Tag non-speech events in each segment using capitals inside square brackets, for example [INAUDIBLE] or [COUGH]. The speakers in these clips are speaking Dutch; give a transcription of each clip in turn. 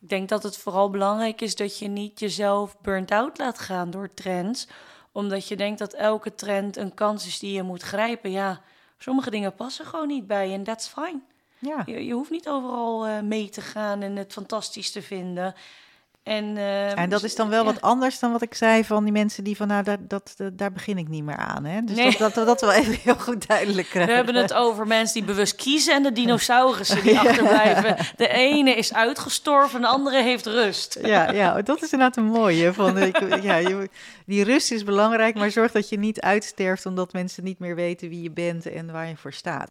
Ik denk dat het vooral belangrijk is dat je niet jezelf burnt out laat gaan door trends. Omdat je denkt dat elke trend een kans is die je moet grijpen. Ja, sommige dingen passen gewoon niet bij en that's fine. Ja. Je, je hoeft niet overal eh, mee te gaan en het fantastisch te vinden. En, eh, En dat is dan wel ja. wat anders dan wat ik zei van die mensen die van, nou, dat, dat, dat- daar begin ik niet meer aan. Hè? Dus Nee. dat, dat, dat, wel even heel goed duidelijk We krijgen. hebben het over mensen die bewust kiezen en de dinosaurussen die [LAUGHS] achterblijven. De ene is uitgestorven, de andere heeft rust. Ja, ja, dat is inderdaad een mooie. Van, ik, ja, je, die rust is belangrijk, maar zorg dat je niet uitsterft omdat mensen niet meer weten wie je bent en waar je voor staat.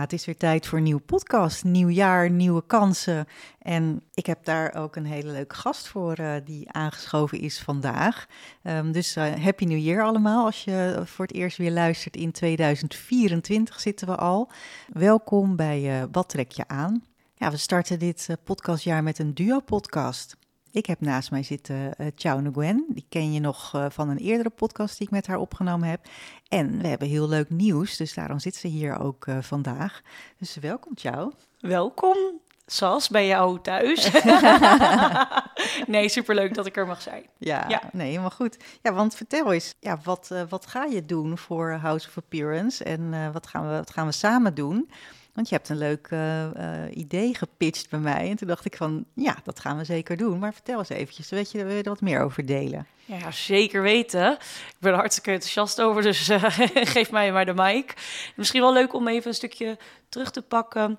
Het is weer tijd voor een nieuwe podcast. Nieuw jaar, nieuwe kansen. En ik heb daar ook een hele leuke gast voor eh, die aangeschoven is vandaag. Ehm, dus eh, happy New Year allemaal. Als je voor het eerst weer luistert in 2024 zitten we al. Welkom bij eh, Wat trek je aan? Ja, we starten dit podcastjaar met een duo-podcast. Ik heb naast mij zitten uh, Chao Nguyen. Die ken je nog eh, van een eerdere podcast die ik met haar opgenomen heb. En we hebben heel leuk nieuws, dus daarom zit ze hier ook eh, vandaag. Dus welkom, Chao. Welkom, Sas, bij jou thuis. [LAUGHS] nee, superleuk dat ik er mag zijn. Ja, Ja. nee, helemaal goed. Ja, want vertel eens, ja, wat, eh, wat ga je doen voor House of Appearance en eh, wat, gaan we, wat gaan we samen doen? Want je hebt een leuk eh, eh, idee gepitcht bij mij. En toen dacht ik van, ja, dat gaan we zeker doen. Maar vertel eens eventjes, weet je, wil je er wat meer over delen? Ja, zeker weten. Ik ben er hartstikke enthousiast over, dus eh, [LAUGHS] geef mij maar de mic. Misschien wel leuk om even een stukje terug te pakken...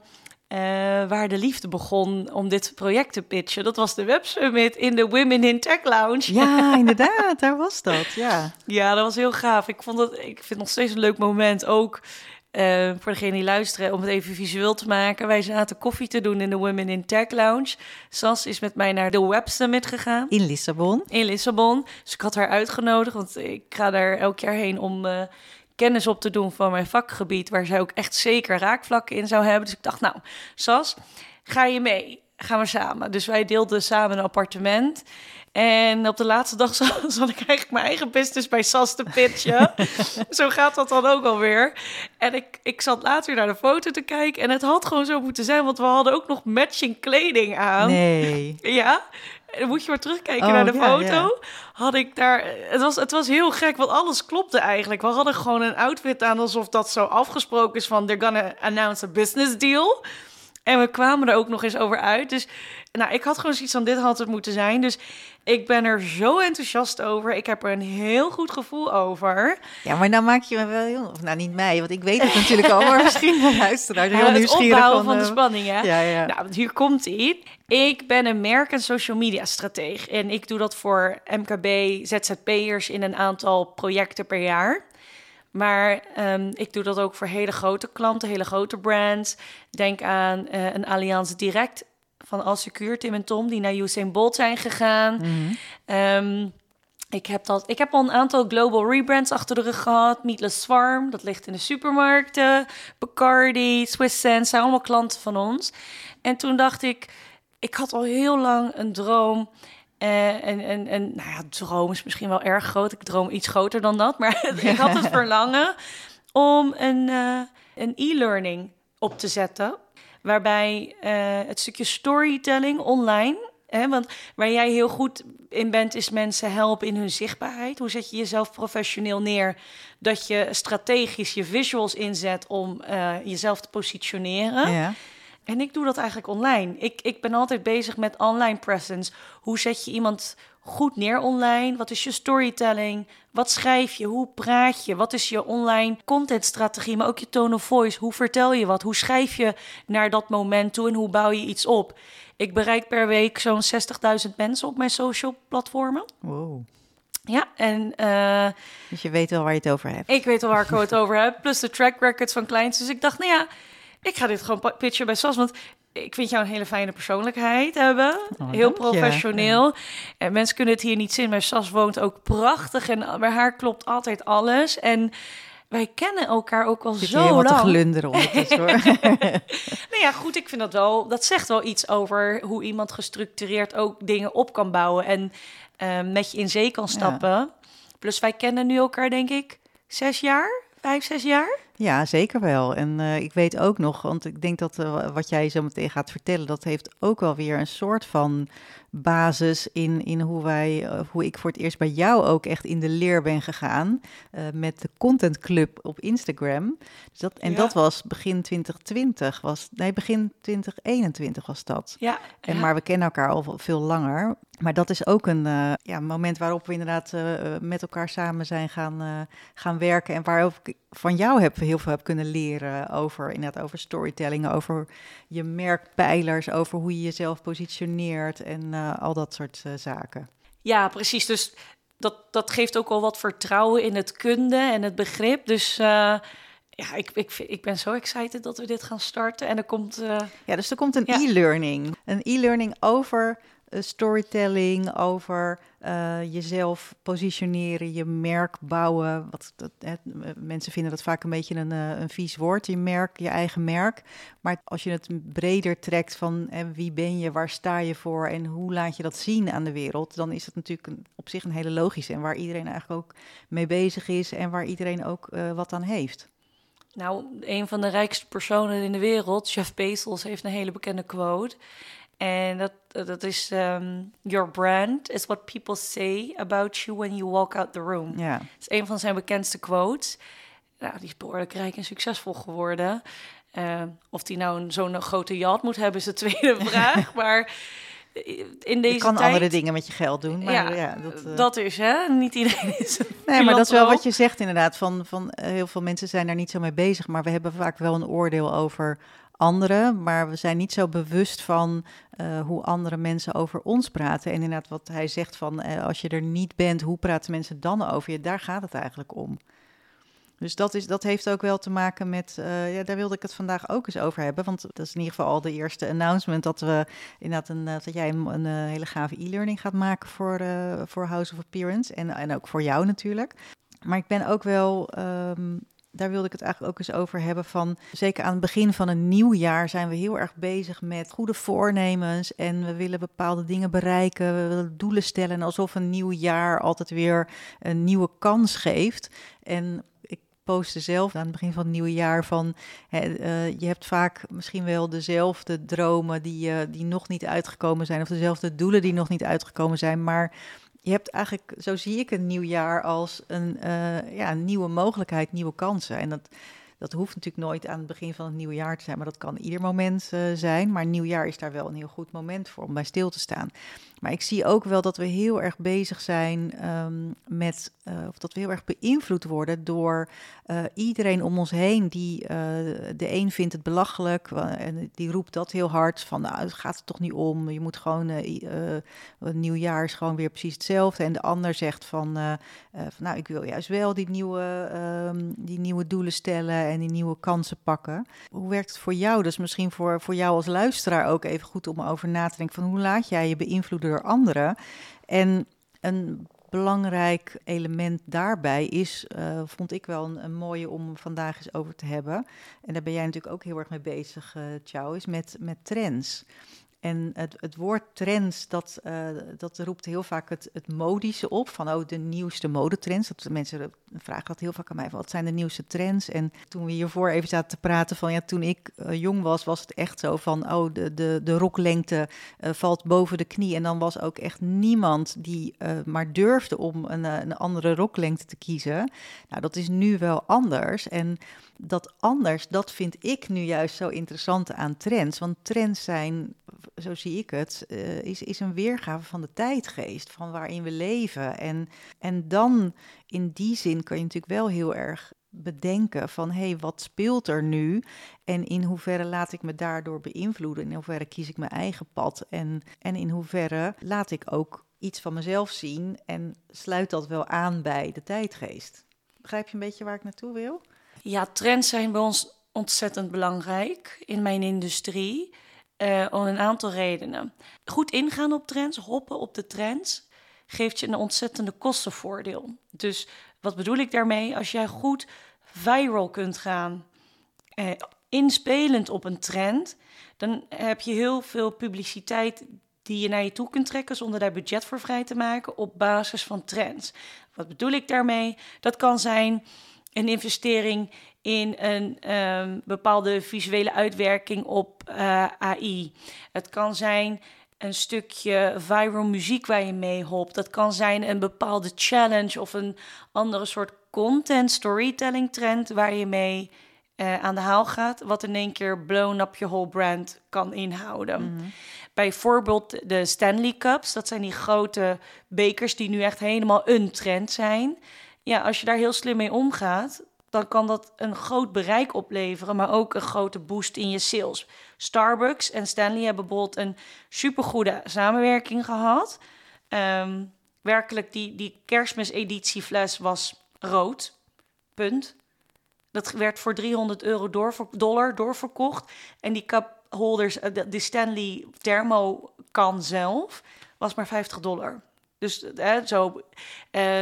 waar de liefde begon om dit project te pitchen. Dat was de Web Summit in de Women in Tech Lounge. Ja, [LAUGHS] inderdaad, daar was dat, ja. Ja, dat was heel gaaf. Ik, vond dat, ik vind het nog steeds een leuk moment. Ook eh, voor degene die luisteren, om het even visueel te maken. Wij zaten koffie te doen in de Women in Tech Lounge. Sas is met mij naar de Web Summit gegaan In Lissabon. in Lissabon. Dus ik had haar uitgenodigd, want ik ga daar elk jaar heen om eh, kennis op te doen van mijn vakgebied, waar zij ook echt zeker raakvlakken in zou hebben. Dus ik dacht, nou, Sas, ga je mee? Gaan we samen. Dus wij deelden samen een appartement. En op de laatste dag [LAUGHS] zat, ik eigenlijk mijn eigen business bij Sas te pitchen. [LAUGHS] zo gaat dat dan ook alweer. En ik, ik zat later naar de foto te kijken. En het had gewoon zo moeten zijn, want we hadden ook nog matching kleding aan. Nee. Ja, dan moet je maar terugkijken Oh, naar de ja, foto. ja. Had ik daar. Het was, het was heel gek, want alles klopte eigenlijk. We hadden gewoon een outfit aan alsof dat zo afgesproken is van they're gonna announce a business deal. En we kwamen er ook nog eens over uit. Dus nou, ik had gewoon zoiets van dit had het moeten zijn. Dus ik ben er zo enthousiast over. Ik heb er een heel goed gevoel over. Ja, maar nou maak je me wel heel... of Nou, niet mij, want ik weet het natuurlijk al, maar [LAUGHS] misschien de luisteraar heel Ja, het opbouwen van, van... de eh, spanning, hè? Ja, ja. Nou, hier komt ie. Ik ben een merk- en social media strateeg. En ik doe dat voor MKB, ZZP'ers in een aantal projecten per jaar. Maar ehm, ik doe dat ook voor hele grote klanten, hele grote brands. Denk aan eh, een Allianz Direct van Alsecuur, Tim en Tom, die naar Usain Bolt zijn gegaan. Mhm. Ehm, ik, heb dat, ik heb al een aantal global rebrands achter de rug gehad. Meatless Farm, dat ligt in de supermarkten. Bacardi, Swiss Sense, zijn allemaal klanten van ons. En toen dacht ik, ik had al heel lang een droom. eh, en, en, en nou ja, droom is misschien wel erg groot. Ik droom iets groter dan dat. Maar [LAUGHS] ik had het [LAUGHS] verlangen om een, een e-learning op te zetten. Waarbij eh, het stukje storytelling online. Hè, want waar jij heel goed in bent, is mensen helpen in hun zichtbaarheid. Hoe zet je jezelf professioneel neer? Dat je strategisch je visuals inzet om eh, jezelf te positioneren. Ja. En ik doe dat eigenlijk online. Ik, ik ben altijd bezig met online presence. Hoe zet je iemand goed neer online? Wat is je storytelling? Wat schrijf je? Hoe praat je? Wat is je online contentstrategie? Maar ook je tone of voice. Hoe vertel je wat? Hoe schrijf je naar dat moment toe en hoe bouw je iets op? Ik bereik per week zo'n 60.000 mensen op mijn social platformen. Wow. Ja, en eh, Dus je weet wel waar je het over hebt. ik weet al waar ik het over heb. Plus de track records van clients. Dus ik dacht, nou ja, ik ga dit gewoon pitchen bij SAS. Want ik vind jou een hele fijne persoonlijkheid hebben. Oh, Heel je. professioneel. En mensen kunnen het hier niet zien, maar Sas woont ook prachtig. En bij haar klopt altijd alles. En wij kennen elkaar ook al Zit zo helemaal te lang. glunderen ondertussen hoor. [LAUGHS] Nou ja, goed, ik vind dat wel. Dat zegt wel iets over hoe iemand gestructureerd ook dingen op kan bouwen en eh, met je in zee kan stappen. Plus wij kennen nu elkaar, denk ik, zes jaar, vijf, zes jaar. Ja, zeker wel. En eh, ik weet ook nog, want ik denk dat eh, wat jij zo meteen gaat vertellen, dat heeft ook wel weer een soort van basis in, in hoe wij, eh, hoe ik voor het eerst bij jou ook echt in de leer ben gegaan met de Content Club op Instagram. Dus dat, en Ja. dat was begin 2020, was, nee, begin 2021 was dat. Ja, En, ja. Maar we kennen elkaar al veel langer. Maar dat is ook een ja, moment waarop we inderdaad met elkaar samen zijn gaan, gaan werken. En waarop ik van jou heb, heel veel heb kunnen leren over, inderdaad, over storytelling, over je merkpijlers, over hoe je jezelf positioneert en eh, al dat soort eh, zaken. ja, precies. Dus dat, dat geeft ook al wat vertrouwen in het kunde en het begrip. Dus eh, ja, ik, ik, ik ben zo excited dat we dit gaan starten. En er komt... Ja, dus er komt een Ja. e-learning. Een e-learning over storytelling, over eh, jezelf positioneren, je merk bouwen. Wat, dat, hè, eh, mensen vinden dat vaak een beetje een, eh, een vies woord, je merk, je eigen merk. Maar als je het breder trekt van eh, wie ben je, waar sta je voor en hoe laat je dat zien aan de wereld, dan is het natuurlijk op zich een hele logische en waar iedereen eigenlijk ook mee bezig is en waar iedereen ook eh, wat aan heeft. Nou, een van de rijkste personen in de wereld, Jeff Bezos, heeft een hele bekende quote. En dat, dat is: ehm, Your brand is what people say about you when you walk out the room. Ja. Dat is een van zijn bekendste quotes. Nou, die is behoorlijk rijk en succesvol geworden. Eh, of die nou zo'n grote yacht moet hebben, is de [LAUGHS] tweede [LAUGHS] vraag. maar in deze Je kan tijd... andere dingen met je geld doen, maar ja, ja, dat, eh, dat is, hè? Niet iedereen is Nee, maar dat is wel wat je zegt inderdaad. Van, van eh, heel veel mensen zijn daar niet zo mee bezig. Maar we hebben vaak wel een oordeel over anderen. Maar we zijn niet zo bewust van eh, hoe andere mensen over ons praten. En inderdaad, wat hij zegt van eh, als je er niet bent, hoe praten mensen dan over je? Daar gaat het eigenlijk om. Dus dat, is, dat heeft ook wel te maken met, eh, ja, daar wilde ik het vandaag ook eens over hebben. Want dat is in ieder geval al de eerste announcement dat we inderdaad een, dat jij een, hele gave e-learning gaat maken voor, voor House of Appearance. En, en ook voor jou natuurlijk. Maar ik ben ook wel, ehm, daar wilde ik het eigenlijk ook eens over hebben van, zeker aan het begin van een nieuw jaar zijn we heel erg bezig met goede voornemens en we willen bepaalde dingen bereiken, we willen doelen stellen alsof een nieuw jaar altijd weer een nieuwe kans geeft. En ik postte zelf aan het begin van het nieuwe jaar van, hè, eh, je hebt vaak misschien wel dezelfde dromen die, eh, die nog niet uitgekomen zijn of dezelfde doelen die nog niet uitgekomen zijn, maar je hebt eigenlijk, zo zie ik een nieuw jaar als een, eh, ja, nieuwe mogelijkheid, nieuwe kansen. En dat, dat hoeft natuurlijk nooit aan het begin van het nieuwe jaar te zijn, maar dat kan ieder moment eh, zijn. Maar nieuwjaar is daar wel een heel goed moment voor om bij stil te staan. Maar ik zie ook wel dat we heel erg bezig zijn ehm, met, eh, of dat we heel erg beïnvloed worden door eh, iedereen om ons heen. Die, eh, de een vindt het belachelijk en die roept dat heel hard van, nou, het gaat er toch niet om. Je moet gewoon, eh, i- eh, een nieuw jaar is gewoon weer precies hetzelfde. En de ander zegt van, van nou, ik wil juist wel die nieuwe, ehm, die nieuwe doelen stellen en die nieuwe kansen pakken. Hoe werkt het voor jou? Dus misschien voor, voor jou als luisteraar ook even goed om over na te denken van hoe laat jij je beïnvloeden door anderen? En een belangrijk element daarbij is, eh, vond ik wel een, mooie om vandaag eens over te hebben. En daar ben jij natuurlijk ook heel erg mee bezig, uh, is met, met trends. En het, het woord trends, dat, uh, dat roept heel vaak het, modische op. Van oh, de nieuwste modetrends. Dat mensen vragen dat heel vaak aan mij. Van, wat zijn de nieuwste trends? En toen we hiervoor even zaten te praten van... ja, toen ik uh, jong was, was het echt zo van... oh, de, de, de roklengte uh, valt boven de knie. En dan was ook echt niemand die maar durfde om een, een andere roklengte te kiezen. Nou, dat is nu wel anders. En dat anders, dat vind ik nu juist zo interessant aan trends. Want trends zijn, zo zie ik het, eh, is, is een weergave van de tijdgeest, van waarin we leven. En, en dan in die zin kan je natuurlijk wel heel erg bedenken van hé, hey, wat speelt er nu en in hoeverre laat ik me daardoor beïnvloeden, in hoeverre kies ik mijn eigen pad en, en in hoeverre laat ik ook iets van mezelf zien en sluit dat wel aan bij de tijdgeest. Begrijp je een beetje waar ik naartoe wil? Ja, trends zijn bij ons ontzettend belangrijk in mijn industrie. Uh, om een aantal redenen. Goed ingaan op trends, hoppen op de trends, geeft je een ontzettende kostenvoordeel. Dus wat bedoel ik daarmee? Als jij goed viral kunt gaan, eh, inspelend op een trend, dan heb je heel veel publiciteit die je naar je toe kunt trekken zonder daar budget voor vrij te maken op basis van trends. Wat bedoel ik daarmee? Dat kan zijn een investering in een um, bepaalde visuele uitwerking op uh, eh, AI. Het kan zijn een stukje viral muziek waar je mee hopt. Dat kan zijn een bepaalde challenge of een andere soort content storytelling trend waar je mee uh, aan de haal gaat, wat in één keer blown up je whole brand kan inhouden. Mm -hmm. Bijvoorbeeld de Stanley Cups, dat zijn die grote bekers die nu echt helemaal een trend zijn. Ja, als je daar heel slim mee omgaat, dan kan dat een groot bereik opleveren, maar ook een grote boost in je sales. Starbucks en Stanley hebben bijvoorbeeld een supergoede samenwerking gehad. Um, werkelijk, die, die kerstmis-editiefles was rood. Punt. Dat werd voor 300 euro door, dollar doorverkocht. En die cupholders, eh, de Stanley Thermo kan zelf, was maar 50 dollar. Dus hè, zo. Uh,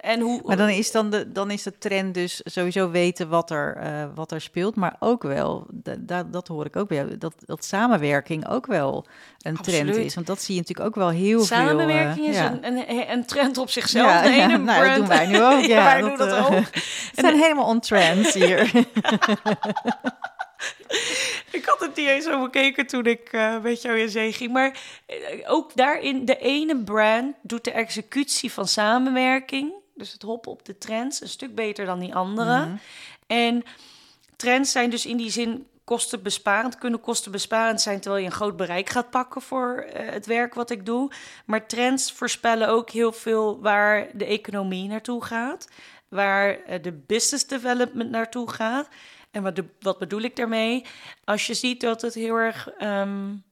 en hoe, maar dan is, dan, de, dan is de trend dus sowieso weten wat er, uh, wat er speelt. Maar ook wel, dat, dat hoor ik ook bij dat, dat samenwerking ook wel een Absoluut. trend is. Want dat zie je natuurlijk ook wel heel samenwerking veel. Samenwerking uh, is ja. een, een, een, trend op zichzelf. Ja, de ene ja, nou, dat doen wij nu ook. [LAUGHS] ja, wij dat, doen dat ook. [LAUGHS] We zijn helemaal on trend hier. [LAUGHS] [LAUGHS] ik had het niet eens zo bekeken toen ik uh, met jou in zee ging. Maar uh, ook daarin, de ene brand doet de executie van samenwerking. Dus het hoppen op de trends een stuk beter dan die andere. Mm -hmm. En trends zijn dus in die zin kostenbesparend, kunnen kostenbesparend zijn terwijl je een groot bereik gaat pakken voor uh, het werk wat ik doe. Maar trends voorspellen ook heel veel waar de economie naartoe gaat, waar de business development naartoe gaat. En wat, de, wat bedoel ik daarmee? Als je ziet dat het heel erg um,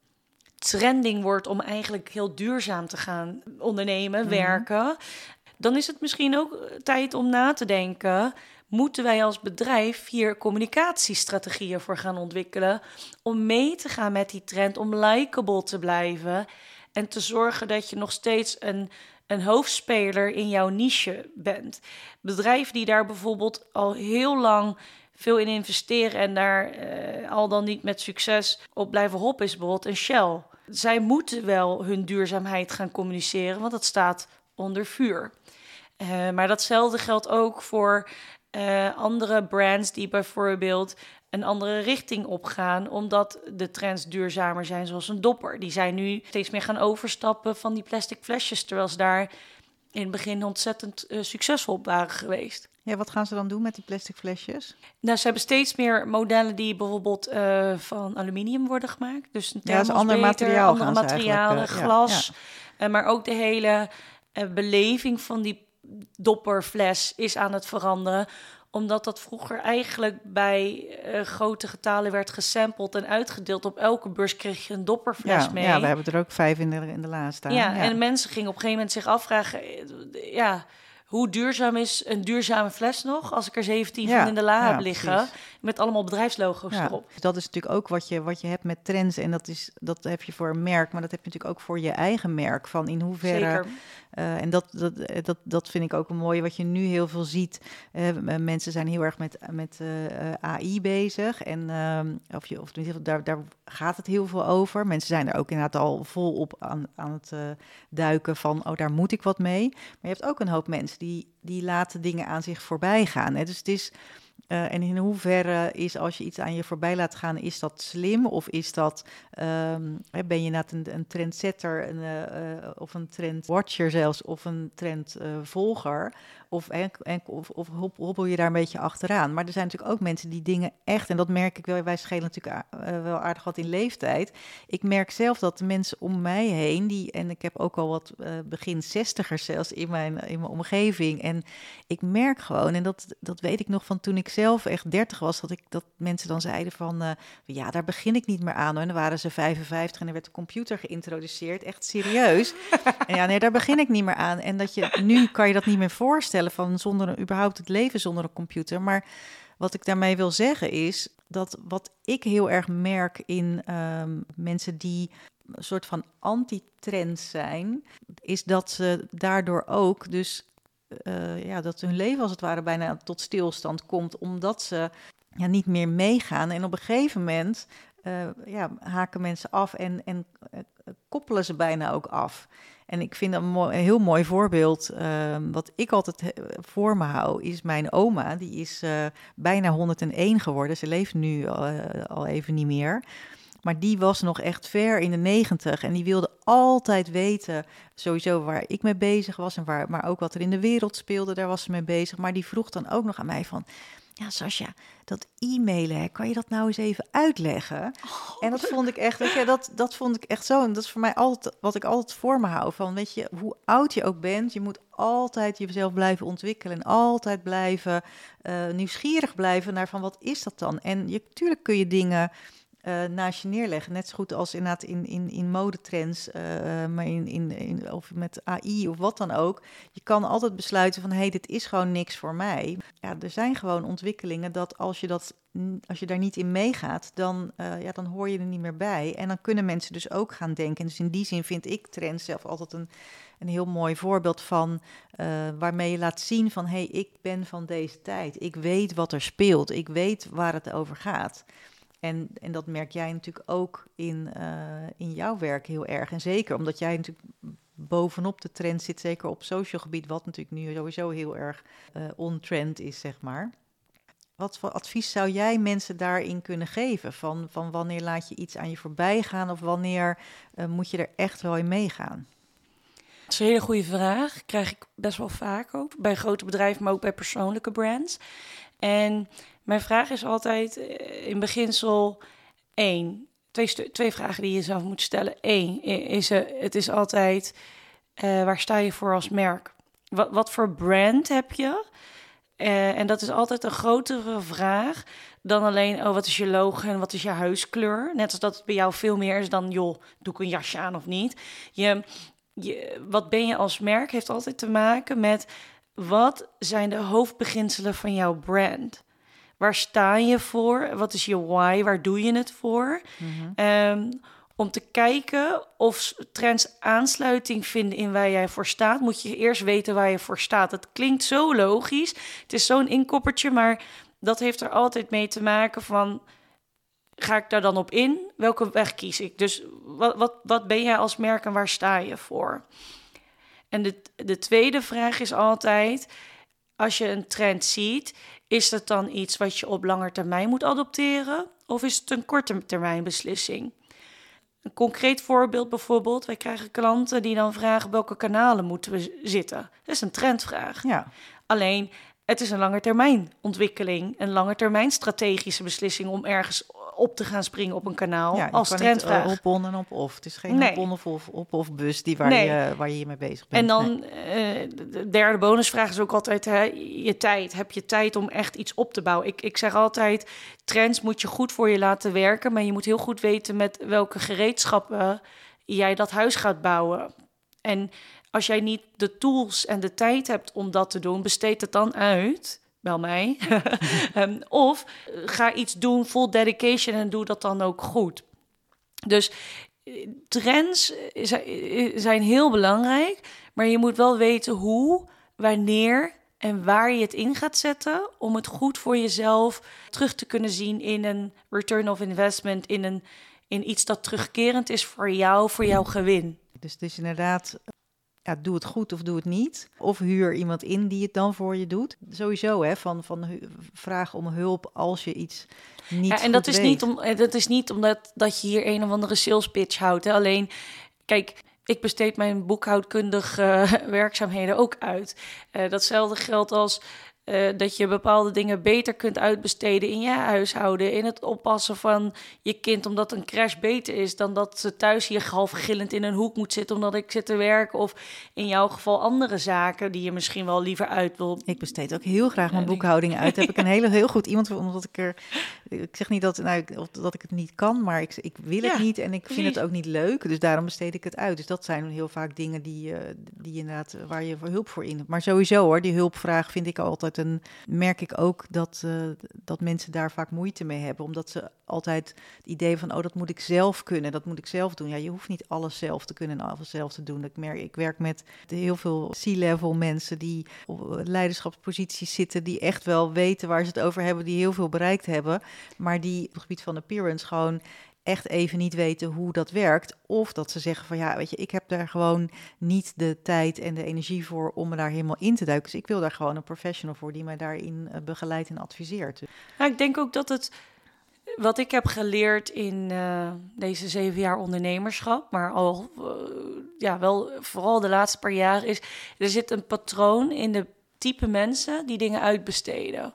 trending wordt om eigenlijk heel duurzaam te gaan ondernemen, mm -hmm. werken, dan is het misschien ook tijd om na te denken. Moeten wij als bedrijf hier communicatiestrategieën voor gaan ontwikkelen om mee te gaan met die trend, om likable te blijven en te zorgen dat je nog steeds een, een hoofdspeler in jouw niche bent? Bedrijven die daar bijvoorbeeld al heel lang veel in investeren en daar uh, al dan niet met succes op blijven hoppen, is bijvoorbeeld een Shell. Zij moeten wel hun duurzaamheid gaan communiceren, want dat staat onder vuur. Uh, maar datzelfde geldt ook voor uh, andere brands die bijvoorbeeld een andere richting opgaan, omdat de trends duurzamer zijn, zoals een dopper. Die zijn nu steeds meer gaan overstappen van die plastic flesjes, terwijl ze daar in het begin ontzettend uh, succesvol waren geweest. Ja, wat gaan ze dan doen met die plastic flesjes? Nou, ze hebben steeds meer modellen die bijvoorbeeld uh, van aluminium worden gemaakt. Dus een ja, is ander materiaal. Andere materialen, uh, glas. Ja, ja. maar ook de hele beleving van die dopperfles is aan het veranderen omdat dat vroeger eigenlijk bij uh, grote getalen werd gesampled en uitgedeeld. Op elke beurs kreeg je een dopperfles ja, mee. Ja, we hebben er ook vijf in de, in de la staan. Ja, ja, en mensen gingen op een gegeven moment zich afvragen... ja, hoe duurzaam is een duurzame fles nog als ik er 17 ja, van in de la ja, heb liggen precies. met allemaal bedrijfslogo's ja, erop. Dat is natuurlijk ook wat je, wat je hebt met trends en dat, is, dat heb je voor een merk, maar dat heb je natuurlijk ook voor je eigen merk. Van in hoeverre. Uh, en dat, dat, dat, dat vind ik ook een mooie wat je nu heel veel ziet. Uh, mensen zijn heel erg met, met uh, AI bezig en of je, of daar, daar gaat het heel veel over. Mensen zijn er ook inderdaad al volop aan, aan het duiken van, oh daar moet ik wat mee. Maar je hebt ook een hoop mensen die, die laten dingen aan zich voorbij gaan. Hè? Dus het is Eh, en in hoeverre is als je iets aan je voorbij laat gaan, is dat slim? Of is dat, ehm, ben je net een, een trendsetter een, eh, eh, of een trendwatcher zelfs, of een trendvolger? Of, en, en, of, of hobbel je daar een beetje achteraan? Maar er zijn natuurlijk ook mensen die dingen echt, en dat merk ik wel, wij schelen natuurlijk wel aardig wat in leeftijd. Ik merk zelf dat de mensen om mij heen, die, en ik heb ook al wat begin zestigers zelfs in mijn, in mijn omgeving. En ik merk gewoon, en dat, dat weet ik nog van toen ik zelf echt 30 was, dat, ik, dat mensen dan zeiden van, eh, ja, daar begin ik niet meer aan. En dan waren ze 55 en er werd de computer geïntroduceerd, echt serieus. en ja, nee, daar begin ik niet meer aan. En dat je, nu kan je dat niet meer voorstellen van zonder een, überhaupt het leven zonder een computer. Maar wat ik daarmee wil zeggen is dat wat ik heel erg merk in ehm, mensen die een soort van anti-trend zijn, is dat ze daardoor ook dus eh, ja, dat hun leven als het ware bijna tot stilstand komt, omdat ze ja, niet meer meegaan. En op een gegeven moment eh, ja, haken mensen af en, en eh, koppelen ze bijna ook af. En ik vind een, een heel mooi voorbeeld, ehm, wat ik altijd voor me hou, is mijn oma. Die is bijna 101 geworden. Ze leeft nu al even niet meer. Maar die was nog echt ver in de negentig en die wilde altijd weten, sowieso waar ik mee bezig was en waar, maar ook wat er in de wereld speelde, daar was ze mee bezig. Maar die vroeg dan ook nog aan mij van, ja Sascha, dat e-mailen, kan je dat nou eens even uitleggen? en dat vond ik echt, weet je, dat, dat vond ik echt zo, en dat is voor mij altijd wat ik altijd voor me hou, van weet je, hoe oud je ook bent, je moet altijd jezelf blijven ontwikkelen en altijd blijven eh, nieuwsgierig blijven naar van wat is dat dan? En je, natuurlijk kun je dingen eh, naast je neerleggen. Net zo goed als inderdaad in, in, in modetrends, eh, maar in, in, of met AI of wat dan ook. Je kan altijd besluiten van, hé, hey, dit is gewoon niks voor mij. Ja, er zijn gewoon ontwikkelingen dat als je, dat, als je daar niet in meegaat, dan, eh, ja, dan hoor je er niet meer bij. En dan kunnen mensen dus ook gaan denken. Dus in die zin vind ik trends zelf altijd een, een heel mooi voorbeeld van waarmee je laat zien van, hé, hey, ik ben van deze tijd. Ik weet wat er speelt. Ik weet waar het over gaat. En, en dat merk jij natuurlijk ook in, eh, in jouw werk heel erg. En zeker omdat jij natuurlijk bovenop de trend zit, zeker op social gebied, wat natuurlijk nu sowieso heel erg eh on-trend is, zeg maar. Wat voor advies zou jij mensen daarin kunnen geven? Van, van wanneer laat je iets aan je voorbij gaan of wanneer eh, moet je er echt wel in meegaan? Dat is een hele goede vraag. Krijg ik best wel vaak ook. Bij grote bedrijven, maar ook bij persoonlijke brands. En mijn vraag is altijd eh, in beginsel één. Twee, twee vragen die je zelf moet stellen. Eén is het is altijd eh, waar sta je voor als merk? Wat, wat voor brand heb je? Eh, en dat is altijd een grotere vraag dan alleen, oh, wat is je logo en wat is je huiskleur? Net als dat het bij jou veel meer is dan, joh, doe ik een jasje aan of niet? Je, je, wat ben je als merk heeft altijd te maken met wat zijn de hoofdbeginselen van jouw brand? Waar sta je voor? Wat is je why? Waar doe je het voor? Ehm, om te kijken of trends aansluiting vinden in waar jij voor staat, moet je eerst weten waar je voor staat. Het klinkt zo logisch. Het is zo'n inkoppertje, maar dat heeft er altijd mee te maken van ga ik daar dan op in? Welke weg kies ik? Dus wat, wat, wat ben jij als merk en waar sta je voor? En de, de tweede vraag is altijd, als je een trend ziet, is dat dan iets wat je op lange termijn moet adopteren? Of is het een korte termijn beslissing? Een concreet voorbeeld bijvoorbeeld, wij krijgen klanten die dan vragen welke kanalen moeten we zitten. Dat is een trendvraag. Ja, Alleen, het is een langetermijn ontwikkeling, een langetermijn strategische beslissing om ergens op te gaan springen op een kanaal ja als niet, eh, trendvraag. op on en op off. Het is geen Nee. op on of of, op of bus die waar, Nee. je, waar je hiermee bezig bent. En dan Nee. eh, de derde bonusvraag is ook altijd hè, je tijd. Heb je tijd om echt iets op te bouwen? Ik, ik zeg altijd, trends moet je goed voor je laten werken, maar je moet heel goed weten met welke gereedschappen jij dat huis gaat bouwen. En als jij niet de tools en de tijd hebt om dat te doen, besteed het dan uit. Bel mij. [LAUGHS] Ehm, of eh, ga iets doen full dedication en doe dat dan ook goed. Dus eh, trends eh, zijn heel belangrijk, maar je moet wel weten hoe, wanneer en waar je het in gaat zetten om het goed voor jezelf terug te kunnen zien in een return of investment, in, een, in iets dat terugkerend is voor jou, voor jouw gewin. Dus het is inderdaad ja, doe het goed of doe het niet. Of huur iemand in die het dan voor je doet. Sowieso, hè, van, van vraag om hulp als je iets niet Ja, en dat is, weet. niet om, eh, dat is niet omdat dat je hier een of andere sales pitch houdt. Hè. Alleen, kijk, ik besteed mijn boekhoudkundige eh, [LAUGHS] werkzaamheden ook uit. Eh, datzelfde geldt als eh, dat je bepaalde dingen beter kunt uitbesteden in je huishouden. In het oppassen van je kind, omdat een crash beter is dan dat ze thuis hier half gillend in een hoek moet zitten omdat ik zit te werken. Of in jouw geval andere zaken die je misschien wel liever uit wil Ik besteed ook heel graag mijn boekhouding uit. Heb ik een [LAUGHS] hele, heel goed iemand voor, omdat ik er... Ik zeg niet dat, nou, ik- of dat ik het niet kan, maar ik, ik wil het niet en ik vind het ook niet leuk. Dus daarom besteed ik het uit. Dus dat zijn heel vaak dingen die, eh, die inderdaad, eh, waar je voor hulp voor in hebt. Maar sowieso hoor, die hulpvraag vind ik altijd een... Merk ik ook dat, eh, dat mensen daar vaak moeite mee hebben. Omdat ze altijd het idee van, oh, dat moet ik zelf kunnen. Dat moet ik zelf doen. Ja, je hoeft niet alles zelf te kunnen en alles zelf te doen. Ik, merk, ik werk met heel veel C-level mensen die op leiderschapsposities zitten, die echt wel weten waar ze het over hebben, die heel veel bereikt hebben, maar die op het gebied van appearance gewoon echt even niet weten hoe dat werkt. Of dat ze zeggen van ja, weet je, ik heb daar gewoon niet de tijd en de energie voor om me daar helemaal in te duiken. Dus ik wil daar gewoon een professional voor die mij daarin eh, begeleidt en adviseert. Nou, ik denk ook dat het, wat ik heb geleerd in eh, deze zeven jaar ondernemerschap, maar al, eh, ja, wel vooral de laatste paar jaar, is er zit een patroon in de type mensen die dingen uitbesteden.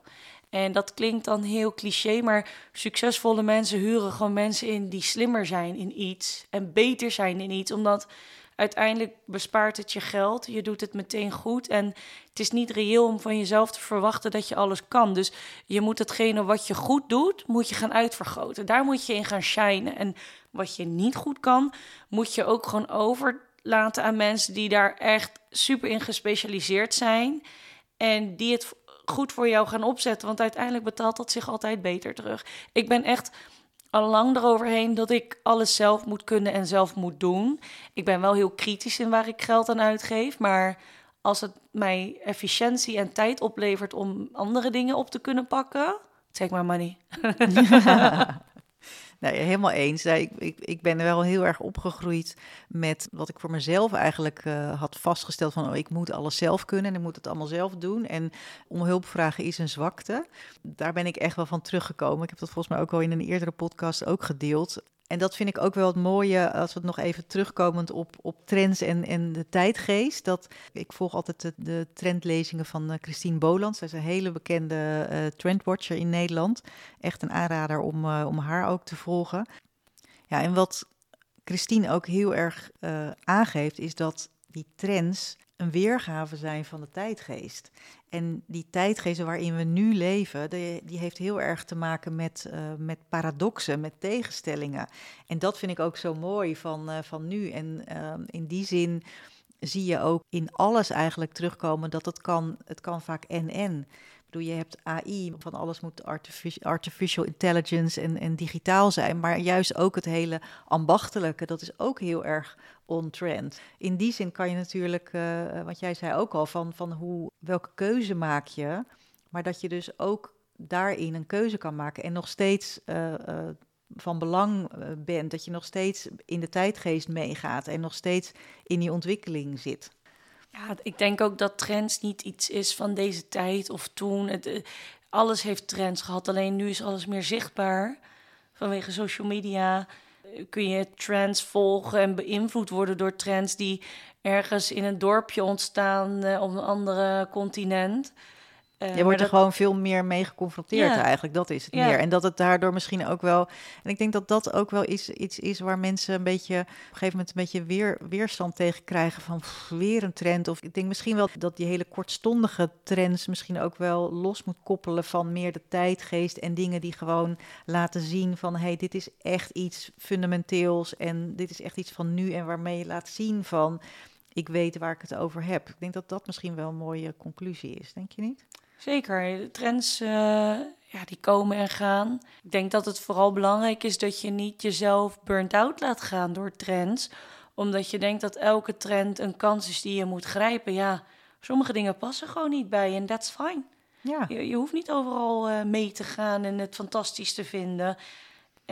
En dat klinkt dan heel cliché, maar succesvolle mensen huren gewoon mensen in die slimmer zijn in iets en beter zijn in iets, omdat uiteindelijk bespaart het je geld, je doet het meteen goed en het is niet reëel om van jezelf te verwachten dat je alles kan. Dus je moet hetgene wat je goed doet, moet je gaan uitvergroten. Daar moet je in gaan shinen. En wat je niet goed kan, moet je ook gewoon overlaten aan mensen die daar echt super in gespecialiseerd zijn. En die het goed voor jou gaan opzetten. Want uiteindelijk betaalt dat zich altijd beter terug. Ik ben echt al lang eroverheen dat ik alles zelf moet kunnen en zelf moet doen. Ik ben wel heel kritisch in waar ik geld aan uitgeef. Maar als het mij efficiëntie en tijd oplevert om andere dingen op te kunnen pakken, take my money. [LAUGHS] [LAUGHS] Nee, helemaal eens. Ik, ik, ik ben wel heel erg opgegroeid met wat ik voor mezelf eigenlijk eh, had vastgesteld van oh, ik moet alles zelf kunnen en ik moet het allemaal zelf doen. En om hulp vragen is een zwakte. Daar ben ik echt wel van teruggekomen. Ik heb dat volgens mij ook al in een eerdere podcast ook gedeeld. En dat vind ik ook wel het mooie, als we nog even terugkomend op, op trends en, en de tijdgeest. Dat, ik volg altijd de, de trendlezingen van eh, Christine Boland. Zij is een hele bekende eh, trendwatcher in Nederland. Echt een aanrader om, eh, om haar ook te volgen. Ja, en wat Christine ook heel erg aangeeft, is dat die trends een weergave zijn van de tijdgeest. En die tijdgeest waarin we nu leven, die, die heeft heel erg te maken met, eh, met paradoxen, met tegenstellingen. En dat vind ik ook zo mooi van, eh, van nu. En eh, in die zin zie je ook in alles eigenlijk terugkomen dat het kan, het kan vaak en-en. Bedoel, je hebt AI, van alles moet artifici- artificial intelligence en, en digitaal zijn, maar juist ook het hele ambachtelijke, dat is ook heel erg on-trend. In die zin kan je natuurlijk, eh, wat jij zei ook al, van, van hoe, welke keuze maak je, maar dat je dus ook daarin een keuze kan maken en nog steeds eh, eh, van belang eh, bent, dat je nog steeds in de tijdgeest meegaat en nog steeds in die ontwikkeling zit. Ja, ik denk ook dat trends niet iets is van deze tijd of toen. Het, eh, alles heeft trends gehad, alleen nu is alles meer zichtbaar. Vanwege social media eh, kun je trends volgen en beïnvloed worden door trends die ergens in een dorpje ontstaan eh, op een andere continent. Eh, Je wordt er dat- gewoon veel meer mee geconfronteerd Ja. eigenlijk, dat is het Ja. meer. En dat het daardoor misschien ook wel... En ik denk dat dat ook wel iets, iets is waar mensen een beetje... op een gegeven moment een beetje weer, weerstand tegen krijgen van pff, weer een trend. Of ik denk misschien wel dat die hele kortstondige trends misschien ook wel los moet koppelen van meer de tijdgeest en dingen die gewoon laten zien van... hé, hey, dit is echt iets fundamenteels en dit is echt iets van nu en waarmee je laat zien van... Ik weet waar ik het over heb. Ik denk dat dat misschien wel een mooie conclusie is, denk je niet? Zeker, de trends eh, ja, die komen en gaan. Ik denk dat het vooral belangrijk is dat je niet jezelf burnt out laat gaan door trends. Omdat je denkt dat elke trend een kans is die je moet grijpen. Ja, sommige dingen passen gewoon niet bij en that's fine. Ja. Je, je hoeft niet overal eh, mee te gaan en het fantastisch te vinden.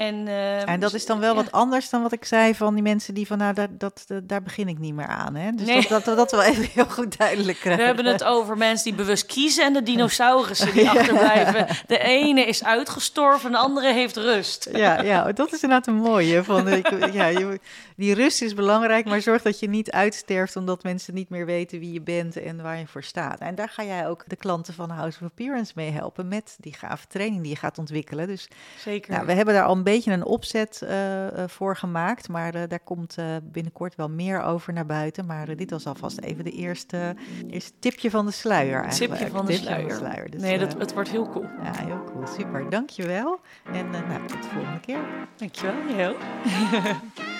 En, eh, En dat is dan wel ja. wat anders dan wat ik zei van die mensen die van, nou, daar, dat, dat- daar begin ik niet meer aan. Hè? Dus Nee. dat, dat we dat wel even heel goed duidelijk We krijgen. hebben het over mensen die bewust kiezen en de dinosaurussen die [LAUGHS] achterblijven. De ene is uitgestorven, de andere heeft rust. Ja, ja, dat is inderdaad een mooie. Van, ik, ja, je, die rust is belangrijk, maar zorg dat je niet uitsterft omdat mensen niet meer weten wie je bent en waar je voor staat. En daar ga jij ook de klanten van House of Appearance mee helpen met die gave training die je gaat ontwikkelen. Dus Zeker. nou, we hebben daar al een beetje een opzet eh, eh, voor gemaakt, maar eh, daar komt binnenkort wel meer over naar buiten. Maar dit was alvast even de eerste, eerste tipje van de sluier eigenlijk. Tipje van de Tipje sluier. Dus, nee, dat, het wordt heel cool. ja, heel cool. Super. Dankjewel. En nou, tot de volgende keer. Dankjewel. [LAUGHS]